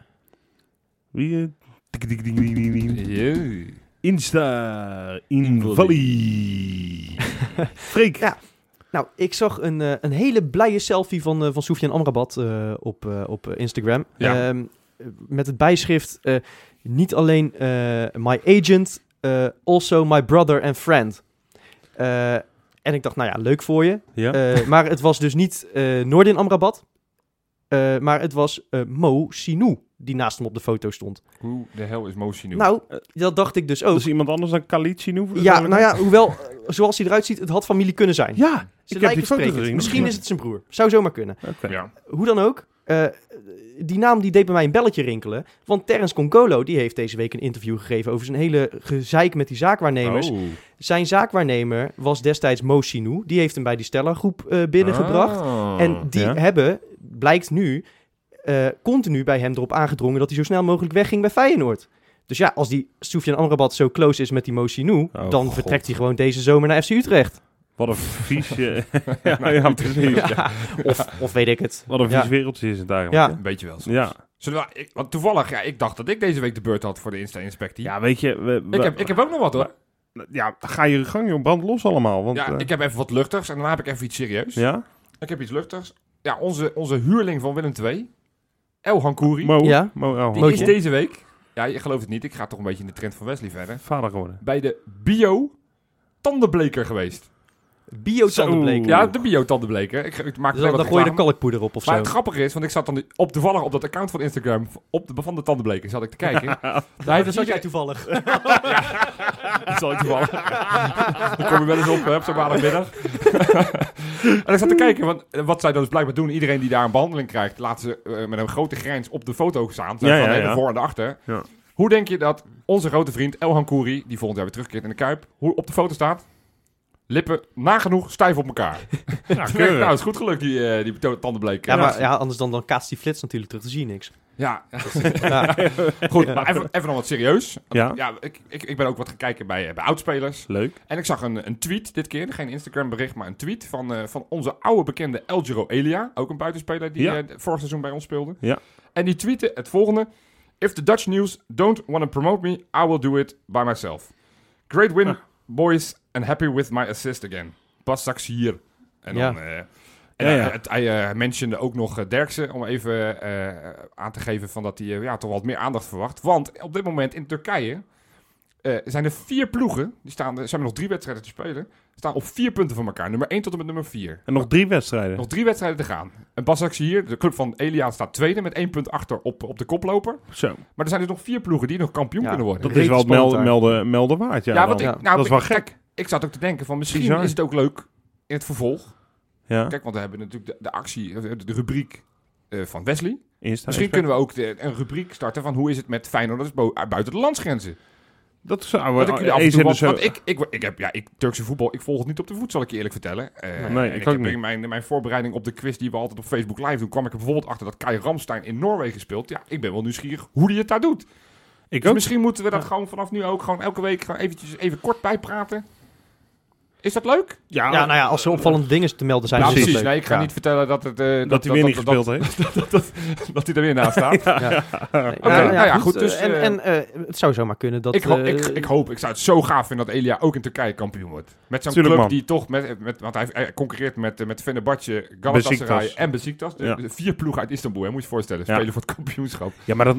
Wie... eh, tik, tik, tik, tik, tik, tik. Jee. Insta Invallie. Freek. Ja. Nou, ik zag een, eh, een hele blije selfie van, eh van Soufiane Amrabat eh, op, eh, op eh, Instagram. Ja. Ehm, met het bijschrift, eh, niet alleen eh, my agent, eh, also my brother and friend. Eh, en ik dacht, nou ja, leuk voor je. Ja. Eh, maar het was dus niet eh Noordin Amrabat, eh, maar het was eh, Mo Sinou die naast hem op de foto stond. Hoe de hel is Moshi nu? Nou, dat dacht ik dus ook. Dat is iemand anders dan Khalid Sinou? ja, nou ja, hoewel, zoals hij eruit ziet, het had familie kunnen zijn. Ja, Ze ik heb die foto gezien. Misschien is het zijn broer. Zou zomaar kunnen. Oké. Ja. Hoe dan ook, eh, die naam die deed bij mij een belletje rinkelen. Want Terence Concolo die heeft deze week een interview gegeven over zijn hele gezeik met die zaakwaarnemers. Oh. Zijn zaakwaarnemer was destijds Mo Sinou. Die heeft hem bij die Stellar-groep eh, binnengebracht. Ah. En die Ja. hebben, blijkt nu, eh, continu bij hem erop aangedrongen dat hij zo snel mogelijk wegging bij Feyenoord. Dus ja, als die Soufiane Amrabat zo close is met die Mo Sinou, Oh, dan God. vertrekt hij gewoon deze zomer naar FC Utrecht. Wat een vies... eh, ja, ja, precies. Ja, Of, of weet ik het. Wat een Ja. vies wereldje is het eigenlijk. Ja. Een beetje wel. soms. Ja. Zullen we, ik, want toevallig, ja, ik dacht dat ik deze week de beurt had voor de Insta-inspectie. ja, weet je... We, we- ik, heb, ik heb ook nog wat hoor. Ja, ga je gang, joh. Brand los allemaal. Want, Ja, eh, ik heb even wat luchtigs en daarna heb ik even iets serieus. ja? Ik heb iets luchtigs. Ja, onze, onze huurling van Willem II, El Hankouri, Mo? Ja. Mo, die Mootje. is deze week, ja, je gelooft het niet, ik ga toch een beetje in de trend van Wesley verder, vader geworden. bij de bio tandenbleker geweest. Bio-tandenbleken. Zo. Ja, de bio-tandenbleken. Ik, ik maak Dus wel dan, wat dan gooi je er reclame. kalkpoeder op of Maar zo. het grappige is, want ik zat dan op toevallig op dat account van Instagram op de, van de tandenbleken zat ik te kijken. Daar heeft dat zat jij toevallig. Dat zal ik toevallig. Dan kom je wel eens op, hè, op zo'n maandagmiddag. en ik zat te kijken, want wat zij dan dus blijkbaar doen, iedereen die daar een behandeling krijgt, laten ze eh, met een grote grijns op de foto staan. Ja, van ja, de ja. voor en de achter. Ja. Hoe denk je dat onze grote vriend Elhan Kouri, die volgend jaar weer terugkeert in de Kuip, hoe op de foto staat? Lippen nagenoeg stijf op elkaar. Nou, keurig. is goed gelukt, die, eh die tandenbleken. Ja, maar ja, anders dan, dan kaatst die flits natuurlijk terug. Dan zie je niks. Ja, Ja. goed. Maar even, even nog wat serieus. Ja, Ja, ik, ik, ik ben ook wat gaan kijken bij, eh, bij oudspelers. leuk. En ik zag een, een tweet dit keer, geen Instagram bericht, maar een tweet van, eh, van onze oude bekende Elgiro Elia. Ook een buitenspeler die Ja. eh, vorig seizoen bij ons speelde. Ja. En die tweette het volgende. If the Dutch news don't want to promote me, I will do it by myself. Great win, Ah. Boys, and happy with my assist again. Bas straks hier. En Ja. dan... eh, en Ja, hij- ja. het- hij eh, mentionde ook nog eh, Derksen om even eh, aan te geven van dat hij eh, ja, toch wat meer aandacht verwacht. Want op dit moment in Turkije eh, zijn er vier ploegen, die staan, er zijn nog drie wedstrijden te spelen, staan op vier punten van elkaar. Nummer 1 tot en met nummer 4. En nog drie wedstrijden. Nog drie wedstrijden te gaan. En Basak hier, de club van Elia, staat tweede met één punt achter op, op de koploper. Zo. Maar er zijn dus nog vier ploegen die nog kampioen Ja, kunnen worden. Dat is wel spannend melden, melden, melden waard. Ja, Ja, want ik, Ja. nou, dat is wel ik- gek. Kijk, ik zat ook te denken van misschien Bizar. is het ook leuk in het vervolg. Ja, Kijk, want we hebben natuurlijk de, de actie, eh, de, de rubriek eh, van Wesley. Insta. Misschien kunnen we ook de, een rubriek starten van hoe is het met Feyenoord dat is bo- buiten de landsgrenzen. Dat zou Wat ik jullie af en eens toe, in de want, want ik, ik, ik heb, ja, ik, Turkse voetbal, ik volg het niet op de voet, zal ik je eerlijk vertellen. Eh, Nee, ik ik heb in mijn, mijn voorbereiding op de quiz die we altijd op Facebook live doen, kwam ik er bijvoorbeeld achter dat Kai Ramstein in Noorwegen speelt. Ja, ik ben wel nieuwsgierig hoe die het daar doet. Ik Dus misschien moeten we dat gewoon vanaf nu ook gewoon elke week gewoon eventjes even kort bijpraten. Is dat leuk? Ja, Ja, nou ja, als er opvallende dingen te melden zijn, Ja, is dat precies. leuk. Nee, ik ga Ja. niet vertellen dat, het, eh, dat hij weer niet dat- gespeeld dat, heeft. dat, dat, dat hij er weer naast staat. Ja. Nou ja, goed, eh, dus, en eh, en eh, het zou zomaar kunnen dat... ik, ho- eh, ik, ik hoop, ik zou het zo gaaf vinden dat Elia ook in Turkije kampioen wordt. Met zo'n club man. die toch, met, met, want hij, hij concurreert met, eh, met Fenerbahce, Galatasaray en Besiktas. Ja. vier ploegen uit Istanbul, hè, moet je je voorstellen. Ja. Spelen voor het kampioenschap. Ja, maar dat,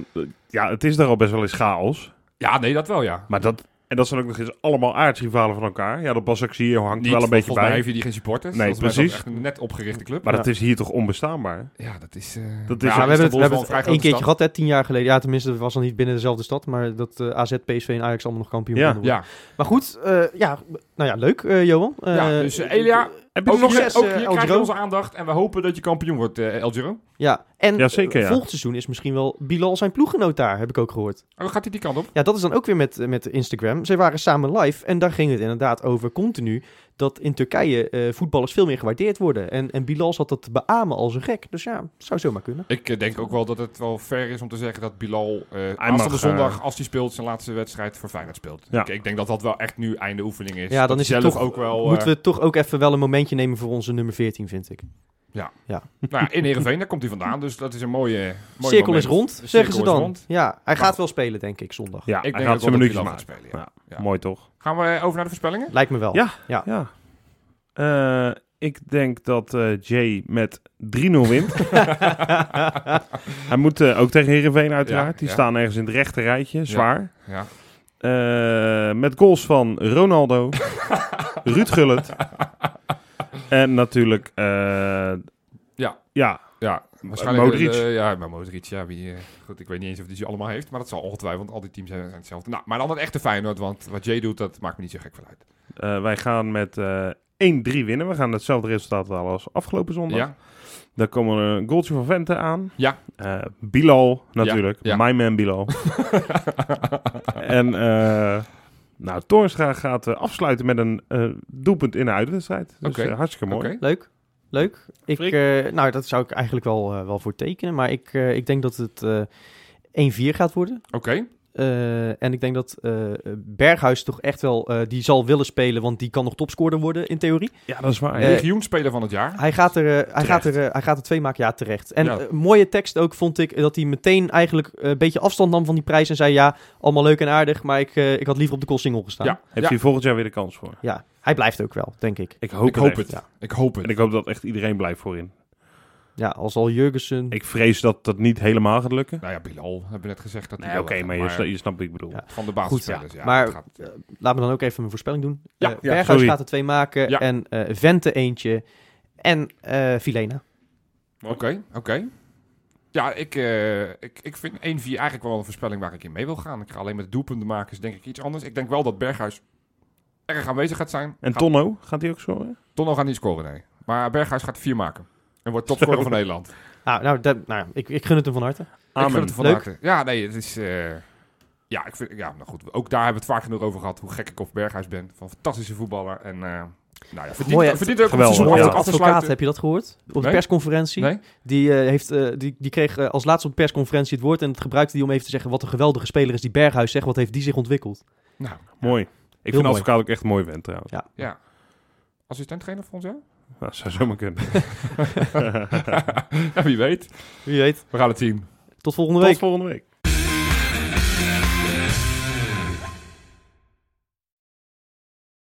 ja, het is daar al best wel eens chaos. Ja, nee, dat wel, ja. Maar dat, en dat zijn ook nog eens allemaal aardsrivalen van elkaar. Ja, dat Basak hier hangt Niet, wel een beetje volgens mij bij. heeft hij die geen supporters. Nee, Volgens mij is precies. dat echt een net opgerichte club. Maar Ja. dat is hier toch onbestaanbaar? ja, dat is... eh, Dat ja, is- Ja, we hebben we hebben het één keertje stad. gehad, hè, tien jaar geleden. Ja, tenminste, het was dan niet binnen dezelfde stad, maar dat eh, AZ, PSV en Ajax allemaal nog kampioen Ja. worden. Ja, Maar goed, eh, ja, nou ja, leuk, eh, Johan. Eh, Ja, dus, Elia, Heb je ook, nog zes, ook eh, hier El krijg je Giro? onze aandacht en we hopen dat je kampioen wordt, eh El Giro. Ja, en Ja, zeker, eh, ja. volgend seizoen is misschien wel Bilal zijn ploeggenoot daar, heb ik ook gehoord. Oh, gaat hij die kant op? Ja, dat is dan ook weer met, met Instagram. Zij waren samen live en daar ging het inderdaad over continu dat in Turkije eh, voetballers veel meer gewaardeerd worden. En, en Bilal zat dat te beamen als een gek. Dus ja, zou zomaar kunnen. Ik eh, denk ook wel dat het wel fair is om te zeggen dat Bilal eh mag, aanstaande zondag, als hij speelt, zijn laatste wedstrijd voor Feyenoord speelt. Ja. Ik, ik denk dat dat wel echt nu einde oefening is. Ja, dan Dat is het zelf toch, ook wel... moeten we toch ook even wel een momentje nemen voor onze nummer 14, vind ik. Nou ja, in Heerenveen, daar komt hij vandaan. Dus dat is een mooie, mooie Cirkel is rond, De zeggen ze dan. rond. Ja, hij gaat wel spelen, denk ik, zondag. Ja, Ik hij denk gaat zijn minuutjes maken. spelen. Ja. Ja. Mooi toch? Gaan we over naar de voorspellingen? Lijkt me wel. Ja. Ja. Ja. Eh, ik denk dat eh, Jay met 3-0 wint. Hij moet eh, ook tegen Heerenveen uiteraard. Ja, Die ja. staan ergens in het rechte rijtje. Zwaar. Ja. Eh, met goals van Ronaldo, Ruud Gullit. En natuurlijk... eh, Ja. Ja, Ja, waarschijnlijk... Modric. eh, ja, maar Modric, ja, wie... eh, goed, ik weet niet eens of hij ze allemaal heeft, maar dat zal ongetwijfeld, want al die teams zijn, hetzelfde. Nou, maar dan het echte Feyenoord, want wat Jay doet, dat maakt me niet zo gek vanuit. wij gaan met eh 1-3 winnen. We gaan hetzelfde resultaat halen als afgelopen zondag. Ja? Daar komen een goaltje van Vente aan. Ja. Bilal natuurlijk. ja. My man Bilal. en eh nou, Toornstra gaat eh, afsluiten met een eh, doelpunt in de uitwedstrijd. Dus Oké. eh, hartstikke mooi. Leuk. Leuk. Ik, eh, nou, dat zou ik eigenlijk wel, eh, wel voor tekenen. Maar ik, eh, ik denk dat het eh 1-4 gaat worden. Oké. Eh, en ik denk dat eh, Berghuis toch echt wel... eh, die zal willen spelen, want die kan nog topscorer worden in theorie. Ja, dat is waar. Legioenspeler van het jaar. Hij gaat er, hij gaat er, hij gaat er twee maken, ja, terecht. En Ja. mooie tekst ook vond ik dat hij meteen eigenlijk eh, een beetje afstand nam van die prijs en zei: Ja, allemaal leuk en aardig, maar ik, eh, ik had liever op de Koolsingel gestaan. Ja. Heeft hij volgend jaar weer de kans voor? Ja, hij blijft ook wel, denk ik. Ik hoop, Ik hoop het. Ja. Ik hoop het. En ik hoop dat echt iedereen blijft voorin. Ja, als al Jurgensen... Ik vrees dat dat niet helemaal gaat lukken. Nou ja, Bilal hebben we net gezegd dat hij Nee, oké, maar, gaat, je, sna- je snapt wat ik bedoel. Ja. van de Goed, basisspelers. ja. maar gaat, eh, laat me dan ook even mijn voorspelling doen. Ja, Eh, ja, Berghuis sorry. gaat er twee maken Ja. en eh, Vente eentje en eh Filena. Oké, oké. Ja, ik, eh, ik, ik vind 1-4 eigenlijk wel een voorspelling waar ik in mee wil gaan. Ik ga alleen met de doelpunten maken, is denk ik iets anders. Ik denk wel dat Berghuis erg aanwezig gaat zijn. En Gaat- Tonno, gaat hij ook scoren? Tonno gaat niet scoren, nee. Maar Berghuis gaat 4 maken. En wordt topscorer van Nederland. Nou, nou, dat- nou ja, ik, ik gun het hem van harte. Ik Amen. het van Leuk. harte. Ja, nee, het is... eh, ja, ik vind, ja, nou goed. Ook daar hebben we het vaak genoeg over gehad. Hoe gek ik op Berghuis ben. Van een fantastische voetballer. En eh nou ja, verdient, Mooi, hè? verdient ook Geweldig, ja. te advocaat, heb je dat gehoord? Op de Nee. persconferentie. Nee? Die, eh, heeft, die, die kreeg als laatste op de persconferentie het woord. En het gebruikte die om even te zeggen wat een geweldige speler is die Berghuis zegt. Wat heeft die zich ontwikkeld? Nou, Mooi. Ik vind mooi. advocaat ook echt een mooi vent trouwens. Ja. ja. Assistent-trainer voor ons, ja? Dat zou zomaar kunnen. ja? Wie weet. Wie weet. We gaan het zien. Tot volgende Tot week. volgende week.